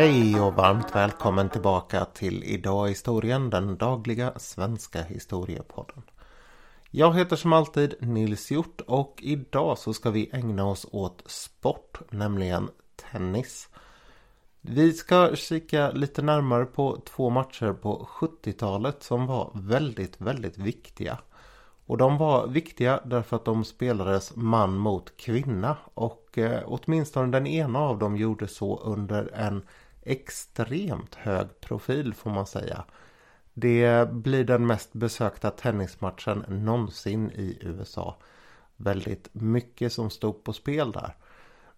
Hej och varmt välkommen tillbaka till Idag i historien, den dagliga svenska historiepodden. Jag heter som alltid Nils Hjort och idag så ska vi ägna oss åt sport, nämligen tennis. Vi ska kika lite närmare på två matcher på 70-talet som var väldigt, väldigt viktiga. Och de var viktiga därför att de spelades man mot kvinna och eh, åtminstone den ena av dem gjorde så under en extremt hög profil får man säga. Det blir den mest besökta tennismatchen någonsin i USA. Väldigt mycket som stod på spel där.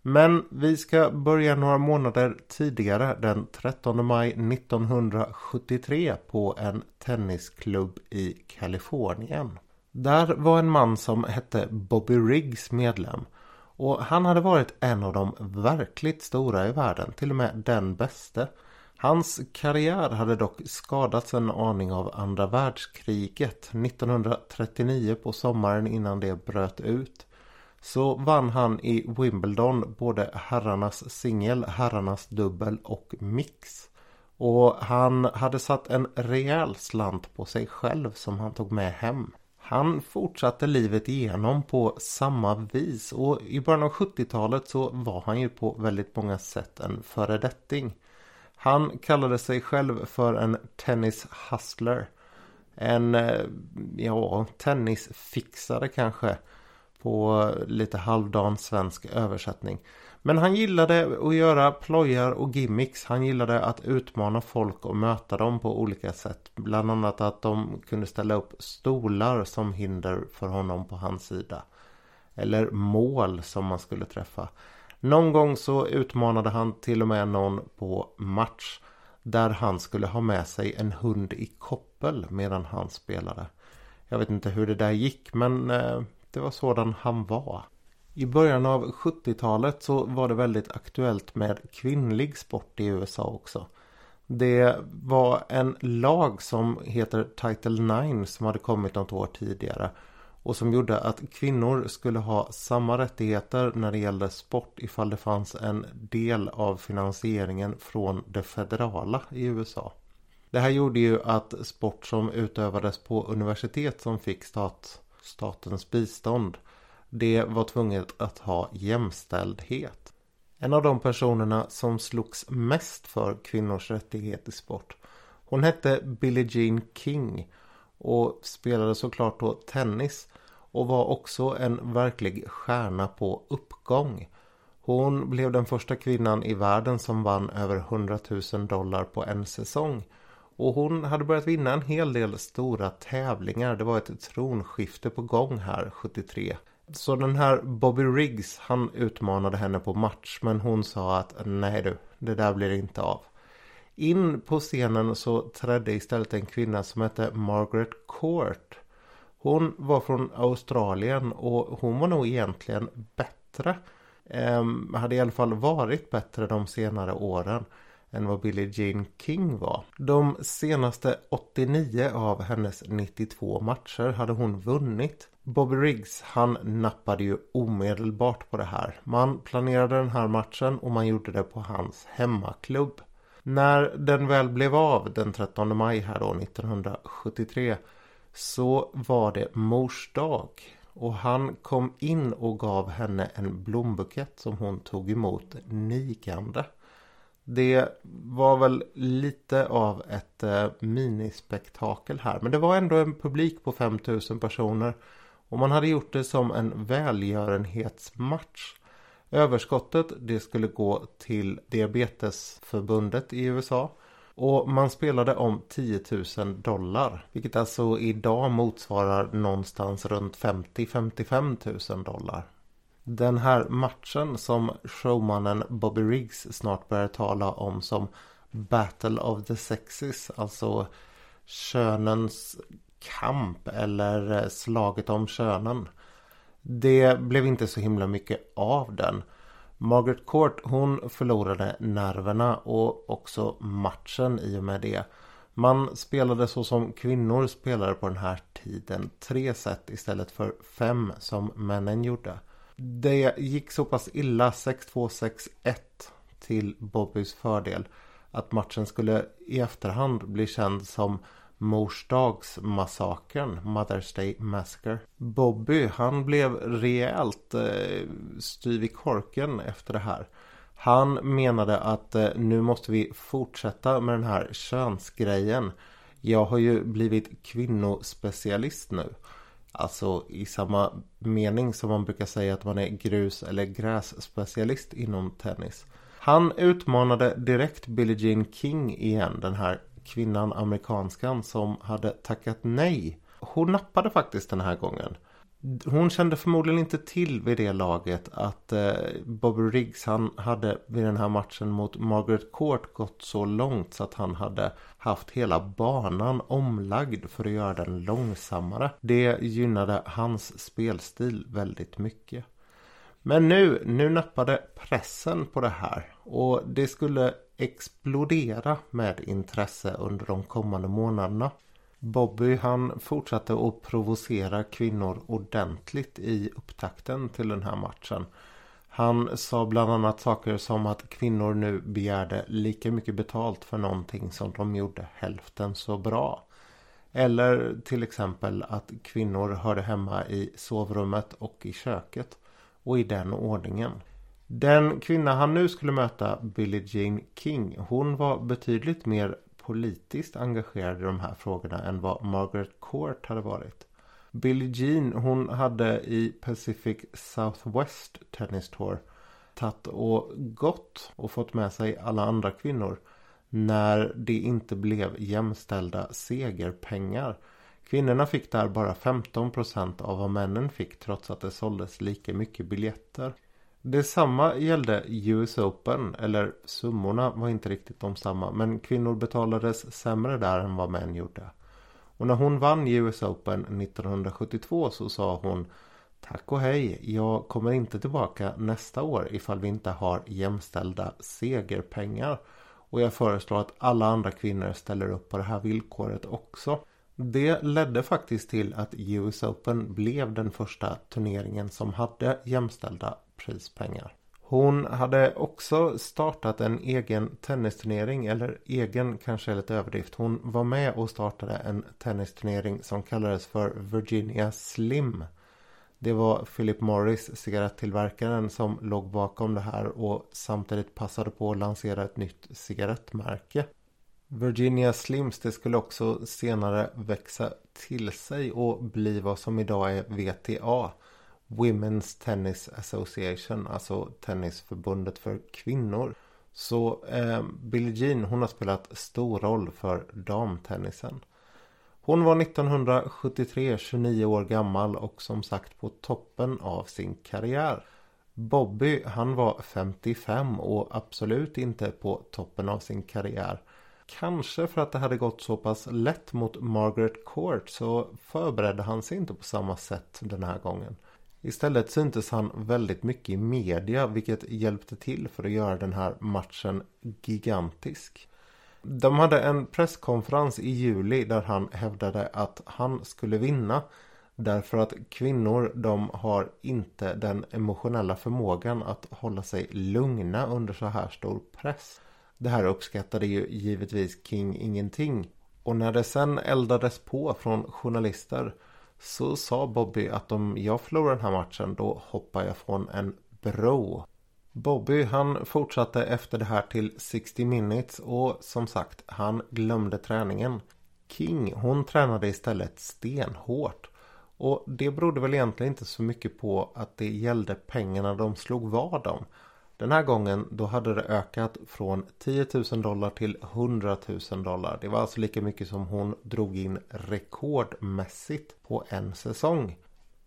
Men vi ska börja några månader tidigare den 13 maj 1973 på en tennisklubb i Kalifornien. Där var en man som hette Bobby Riggs medlem. Och han hade varit en av de verkligt stora i världen, till och med den bäste. Hans karriär hade dock skadats en aning av andra världskriget 1939 på sommaren innan det bröt ut. Så vann han i Wimbledon både herrarnas singel, herrarnas dubbel och mix. Och han hade satt en rejäl slant på sig själv som han tog med hem. Han fortsatte livet igenom på samma vis och i början av 70-talet så var han ju på väldigt många sätt en föredetting. Han kallade sig själv för en tennis hustler. En, eh, ja, tennisfixare kanske. På lite halvdan svensk översättning. Men han gillade att göra plojar och gimmicks. Han gillade att utmana folk och möta dem på olika sätt. Bland annat att de kunde ställa upp stolar som hinder för honom på hans sida. Eller mål som man skulle träffa. Någon gång så utmanade han till och med någon på match. Där han skulle ha med sig en hund i koppel medan han spelade. Jag vet inte hur det där gick men eh, det var sådan han var. I början av 70-talet så var det väldigt aktuellt med kvinnlig sport i USA också. Det var en lag som heter Title 9 som hade kommit något år tidigare. Och som gjorde att kvinnor skulle ha samma rättigheter när det gällde sport ifall det fanns en del av finansieringen från det federala i USA. Det här gjorde ju att sport som utövades på universitet som fick stat, statens bistånd det var tvunget att ha jämställdhet. En av de personerna som slogs mest för kvinnors rättighet i sport. Hon hette Billie Jean King och spelade såklart då tennis och var också en verklig stjärna på uppgång. Hon blev den första kvinnan i världen som vann över 100 000 dollar på en säsong. Och hon hade börjat vinna en hel del stora tävlingar. Det var ett tronskifte på gång här 73. Så den här Bobby Riggs han utmanade henne på match men hon sa att nej du, det där blir inte av. In på scenen så trädde istället en kvinna som hette Margaret Court. Hon var från Australien och hon var nog egentligen bättre. Eh, hade i alla fall varit bättre de senare åren än vad Billie Jean King var. De senaste 89 av hennes 92 matcher hade hon vunnit. Bobby Riggs han nappade ju omedelbart på det här. Man planerade den här matchen och man gjorde det på hans hemmaklubb. När den väl blev av den 13 maj här då 1973 så var det mors dag. Och han kom in och gav henne en blombukett som hon tog emot nigande. Det var väl lite av ett eh, minispektakel här. Men det var ändå en publik på 5000 personer. Och man hade gjort det som en välgörenhetsmatch. Överskottet det skulle gå till Diabetesförbundet i USA. Och man spelade om 10 000 dollar. Vilket alltså idag motsvarar någonstans runt 50-55 000 dollar. Den här matchen som showmannen Bobby Riggs snart börjar tala om som Battle of the Sexes. Alltså könens kamp eller slaget om könen. Det blev inte så himla mycket av den. Margaret Court hon förlorade nerverna och också matchen i och med det. Man spelade så som kvinnor spelade på den här tiden. Tre set istället för fem som männen gjorde. Det gick så pass illa 6-2, 6-1 till Bobbys fördel. att matchen skulle i efterhand bli känd som Morsdagsmassakern, Mother's Day Massacre. Bobby, han blev rejält eh, styv i korken efter det här. Han menade att eh, nu måste vi fortsätta med den här könsgrejen. Jag har ju blivit kvinnospecialist nu. Alltså i samma mening som man brukar säga att man är grus eller grässpecialist inom tennis. Han utmanade direkt Billie Jean King igen, den här kvinnan amerikanskan som hade tackat nej. Hon nappade faktiskt den här gången. Hon kände förmodligen inte till vid det laget att eh, Bobby Riggs han hade vid den här matchen mot Margaret Court gått så långt så att han hade haft hela banan omlagd för att göra den långsammare. Det gynnade hans spelstil väldigt mycket. Men nu, nu nappade pressen på det här och det skulle explodera med intresse under de kommande månaderna. Bobby han fortsatte att provocera kvinnor ordentligt i upptakten till den här matchen. Han sa bland annat saker som att kvinnor nu begärde lika mycket betalt för någonting som de gjorde hälften så bra. Eller till exempel att kvinnor hörde hemma i sovrummet och i köket. Och i den ordningen. Den kvinna han nu skulle möta, Billie Jean King, hon var betydligt mer politiskt engagerad i de här frågorna än vad Margaret Court hade varit. Billie Jean hon hade i Pacific Southwest Tennis Tour tagit och gått och fått med sig alla andra kvinnor när det inte blev jämställda segerpengar. Kvinnorna fick där bara 15% av vad männen fick trots att det såldes lika mycket biljetter. Detsamma gällde US Open, eller summorna var inte riktigt de samma, men kvinnor betalades sämre där än vad män gjorde. Och när hon vann US Open 1972 så sa hon Tack och hej, jag kommer inte tillbaka nästa år ifall vi inte har jämställda segerpengar. Och jag föreslår att alla andra kvinnor ställer upp på det här villkoret också. Det ledde faktiskt till att US Open blev den första turneringen som hade jämställda prispengar. Hon hade också startat en egen tennisturnering, eller egen kanske är lite överdrift. Hon var med och startade en tennisturnering som kallades för Virginia Slim. Det var Philip Morris, cigarettillverkaren, som låg bakom det här och samtidigt passade på att lansera ett nytt cigarettmärke. Virginia Slims det skulle också senare växa till sig och bli vad som idag är VTA. Women's Tennis Association, alltså Tennisförbundet för kvinnor. Så eh, Billie Jean hon har spelat stor roll för damtennisen. Hon var 1973 29 år gammal och som sagt på toppen av sin karriär. Bobby han var 55 och absolut inte på toppen av sin karriär. Kanske för att det hade gått så pass lätt mot Margaret Court så förberedde han sig inte på samma sätt den här gången. Istället syntes han väldigt mycket i media vilket hjälpte till för att göra den här matchen gigantisk. De hade en presskonferens i juli där han hävdade att han skulle vinna därför att kvinnor de har inte den emotionella förmågan att hålla sig lugna under så här stor press. Det här uppskattade ju givetvis King ingenting. Och när det sen eldades på från journalister så sa Bobby att om jag förlorar den här matchen då hoppar jag från en bro. Bobby han fortsatte efter det här till 60 minutes och som sagt han glömde träningen. King hon tränade istället stenhårt. Och det berodde väl egentligen inte så mycket på att det gällde pengarna de slog vad om. Den här gången då hade det ökat från 10 000 dollar till 100 000 dollar. Det var alltså lika mycket som hon drog in rekordmässigt på en säsong.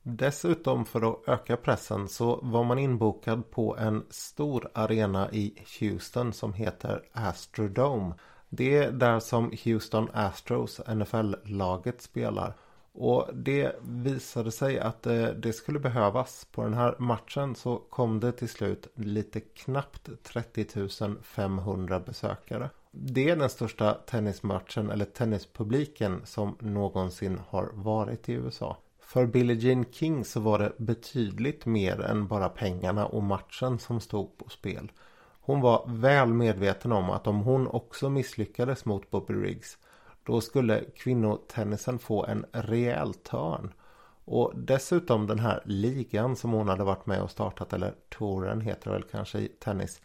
Dessutom för att öka pressen så var man inbokad på en stor arena i Houston som heter Astrodome. Det är där som Houston Astros, NFL-laget, spelar. Och det visade sig att eh, det skulle behövas. På den här matchen så kom det till slut lite knappt 30 500 besökare. Det är den största tennismatchen eller tennispubliken som någonsin har varit i USA. För Billie Jean King så var det betydligt mer än bara pengarna och matchen som stod på spel. Hon var väl medveten om att om hon också misslyckades mot Bobby Riggs då skulle kvinnotennisen få en rejäl törn. Och dessutom den här ligan som hon hade varit med och startat, eller touren heter det väl kanske i tennis.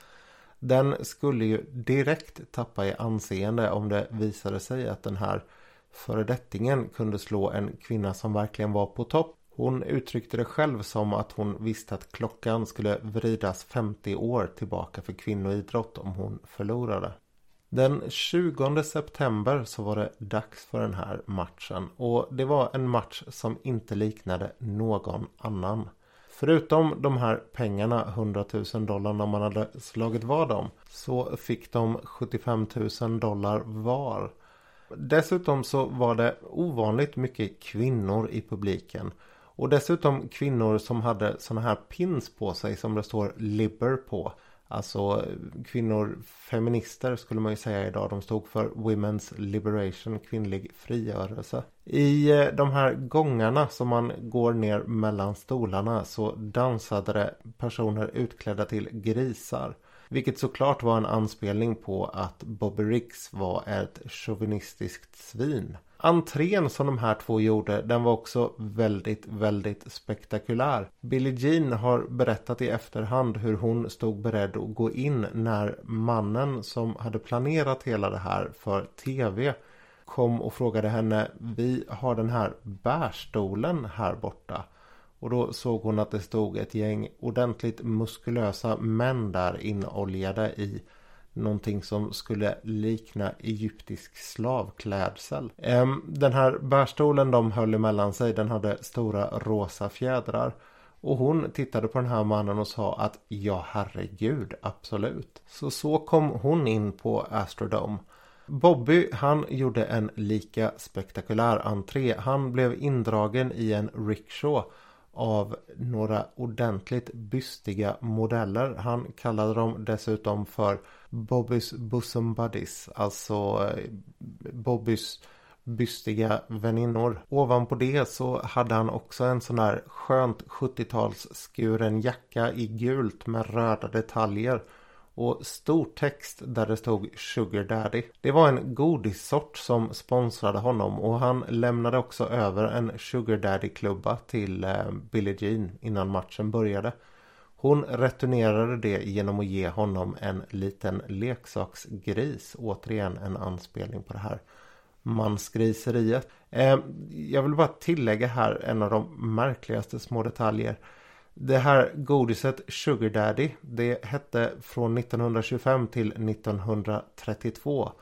Den skulle ju direkt tappa i anseende om det visade sig att den här föredettingen kunde slå en kvinna som verkligen var på topp. Hon uttryckte det själv som att hon visste att klockan skulle vridas 50 år tillbaka för kvinnoidrott om hon förlorade. Den 20 september så var det dags för den här matchen och det var en match som inte liknade någon annan. Förutom de här pengarna, 100 000 dollar när man hade slagit vad om, så fick de 75 000 dollar var. Dessutom så var det ovanligt mycket kvinnor i publiken. Och dessutom kvinnor som hade såna här pins på sig som det står Liber på. Alltså kvinnor, feminister skulle man ju säga idag. De stod för Women's Liberation, kvinnlig frigörelse. I eh, de här gångarna som man går ner mellan stolarna så dansade det personer utklädda till grisar. Vilket såklart var en anspelning på att Bobby Riggs var ett chauvinistiskt svin. Entrén som de här två gjorde den var också väldigt, väldigt spektakulär. Billie Jean har berättat i efterhand hur hon stod beredd att gå in när mannen som hade planerat hela det här för tv kom och frågade henne Vi har den här bärstolen här borta. Och då såg hon att det stod ett gäng ordentligt muskulösa män där inoljade i någonting som skulle likna egyptisk slavklädsel. Den här bärstolen de höll emellan sig den hade stora rosa fjädrar. Och hon tittade på den här mannen och sa att ja herregud absolut. Så så kom hon in på Astrodome. Bobby han gjorde en lika spektakulär entré. Han blev indragen i en rickshaw av några ordentligt bystiga modeller. Han kallade dem dessutom för Bobbys Bosom Buddies. Alltså eh, Bobbys bystiga väninnor. Ovanpå det så hade han också en sån där skönt 70-talsskuren jacka i gult med röda detaljer och stor text där det stod Sugar Daddy. Det var en godissort som sponsrade honom och han lämnade också över en Sugar Daddy-klubba till eh, Billie Jean innan matchen började. Hon returnerade det genom att ge honom en liten leksaksgris. Återigen en anspelning på det här mansgriseriet. Eh, jag vill bara tillägga här en av de märkligaste små detaljer. Det här godiset Sugar Daddy det hette från 1925 till 1932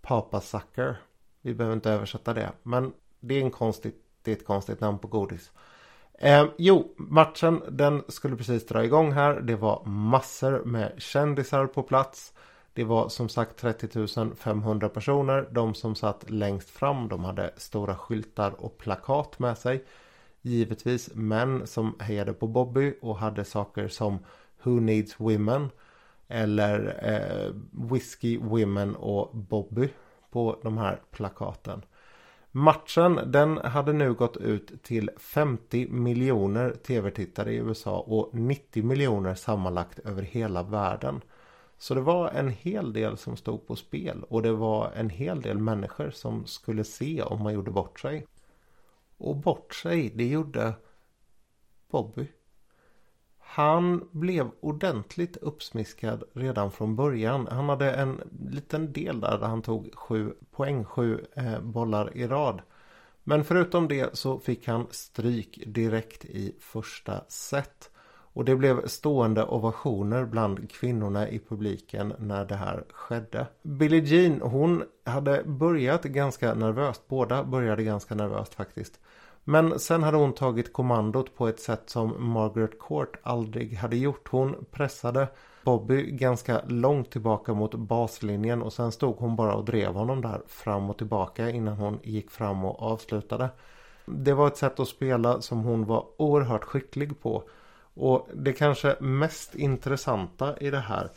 Papa Sucker. Vi behöver inte översätta det men det är, en konstigt, det är ett konstigt namn på godis. Eh, jo, matchen den skulle precis dra igång här. Det var massor med kändisar på plats. Det var som sagt 30 500 personer. De som satt längst fram de hade stora skyltar och plakat med sig. Givetvis män som hejade på Bobby och hade saker som Who Needs Women eller eh, Whiskey Women och Bobby på de här plakaten. Matchen den hade nu gått ut till 50 miljoner tv-tittare i USA och 90 miljoner sammanlagt över hela världen. Så det var en hel del som stod på spel och det var en hel del människor som skulle se om man gjorde bort sig. Och bort sig, det gjorde Bobby. Han blev ordentligt uppsmiskad redan från början. Han hade en liten del där, där han tog sju poäng, sju eh, bollar i rad. Men förutom det så fick han stryk direkt i första set. Och det blev stående ovationer bland kvinnorna i publiken när det här skedde. Billie Jean hon hade börjat ganska nervöst. Båda började ganska nervöst faktiskt. Men sen hade hon tagit kommandot på ett sätt som Margaret Court aldrig hade gjort. Hon pressade Bobby ganska långt tillbaka mot baslinjen och sen stod hon bara och drev honom där fram och tillbaka innan hon gick fram och avslutade. Det var ett sätt att spela som hon var oerhört skicklig på. Och det kanske mest intressanta i det här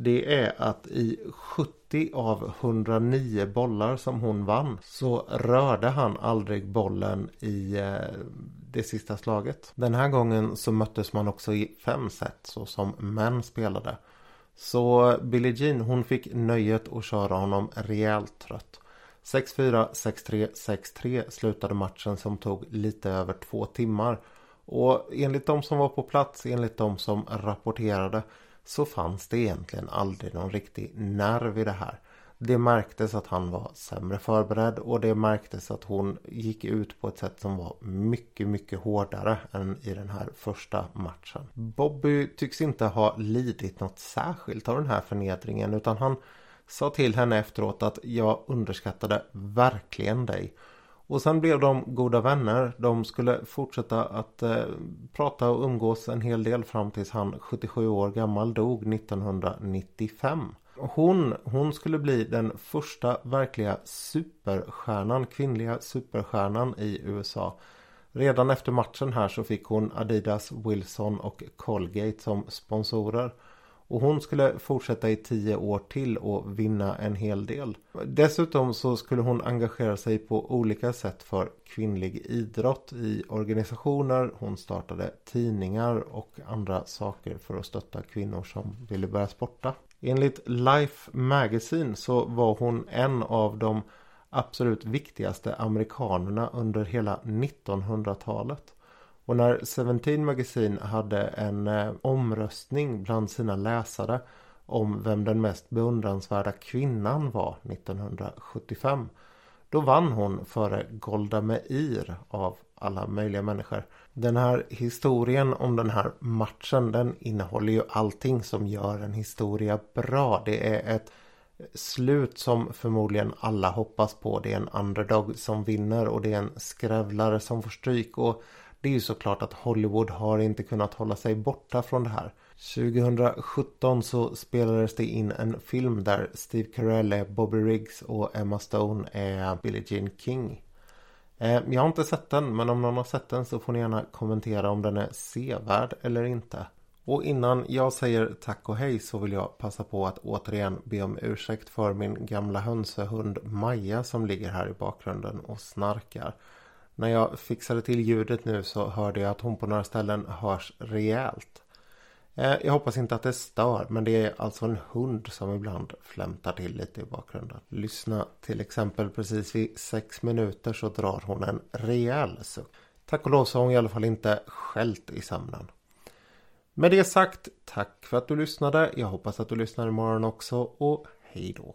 det är att i 70 av 109 bollar som hon vann så rörde han aldrig bollen i eh, det sista slaget. Den här gången så möttes man också i fem set så som män spelade. Så Billie Jean hon fick nöjet att köra honom rejält trött. 6-4, 6-3, 6-3 slutade matchen som tog lite över två timmar. Och enligt de som var på plats, enligt de som rapporterade så fanns det egentligen aldrig någon riktig nerv i det här. Det märktes att han var sämre förberedd och det märktes att hon gick ut på ett sätt som var mycket, mycket hårdare än i den här första matchen. Bobby tycks inte ha lidit något särskilt av den här förnedringen utan han sa till henne efteråt att jag underskattade verkligen dig. Och sen blev de goda vänner. De skulle fortsätta att eh, prata och umgås en hel del fram tills han 77 år gammal dog 1995. Hon, hon skulle bli den första verkliga superstjärnan, kvinnliga superstjärnan i USA. Redan efter matchen här så fick hon Adidas, Wilson och Colgate som sponsorer. Och hon skulle fortsätta i tio år till och vinna en hel del. Dessutom så skulle hon engagera sig på olika sätt för kvinnlig idrott i organisationer. Hon startade tidningar och andra saker för att stötta kvinnor som ville börja sporta. Enligt Life Magazine så var hon en av de absolut viktigaste amerikanerna under hela 1900-talet. Och när Seventeen Magazine hade en eh, omröstning bland sina läsare om vem den mest beundransvärda kvinnan var 1975. Då vann hon före Golda Meir av alla möjliga människor. Den här historien om den här matchen den innehåller ju allting som gör en historia bra. Det är ett slut som förmodligen alla hoppas på. Det är en underdog som vinner och det är en skrävlare som får stryk. Och det är ju såklart att Hollywood har inte kunnat hålla sig borta från det här. 2017 så spelades det in en film där Steve Carell är Bobby Riggs och Emma Stone är Billie Jean King. Eh, jag har inte sett den men om någon har sett den så får ni gärna kommentera om den är sevärd eller inte. Och innan jag säger tack och hej så vill jag passa på att återigen be om ursäkt för min gamla hönsehund Maja som ligger här i bakgrunden och snarkar. När jag fixade till ljudet nu så hörde jag att hon på några ställen hörs rejält. Eh, jag hoppas inte att det stör men det är alltså en hund som ibland flämtar till lite i bakgrunden. Lyssna till exempel precis vid sex minuter så drar hon en rejäl suck. Tack och lov så har hon i alla fall inte skällt i sömnen. Med det sagt, tack för att du lyssnade. Jag hoppas att du lyssnar imorgon också och hej då.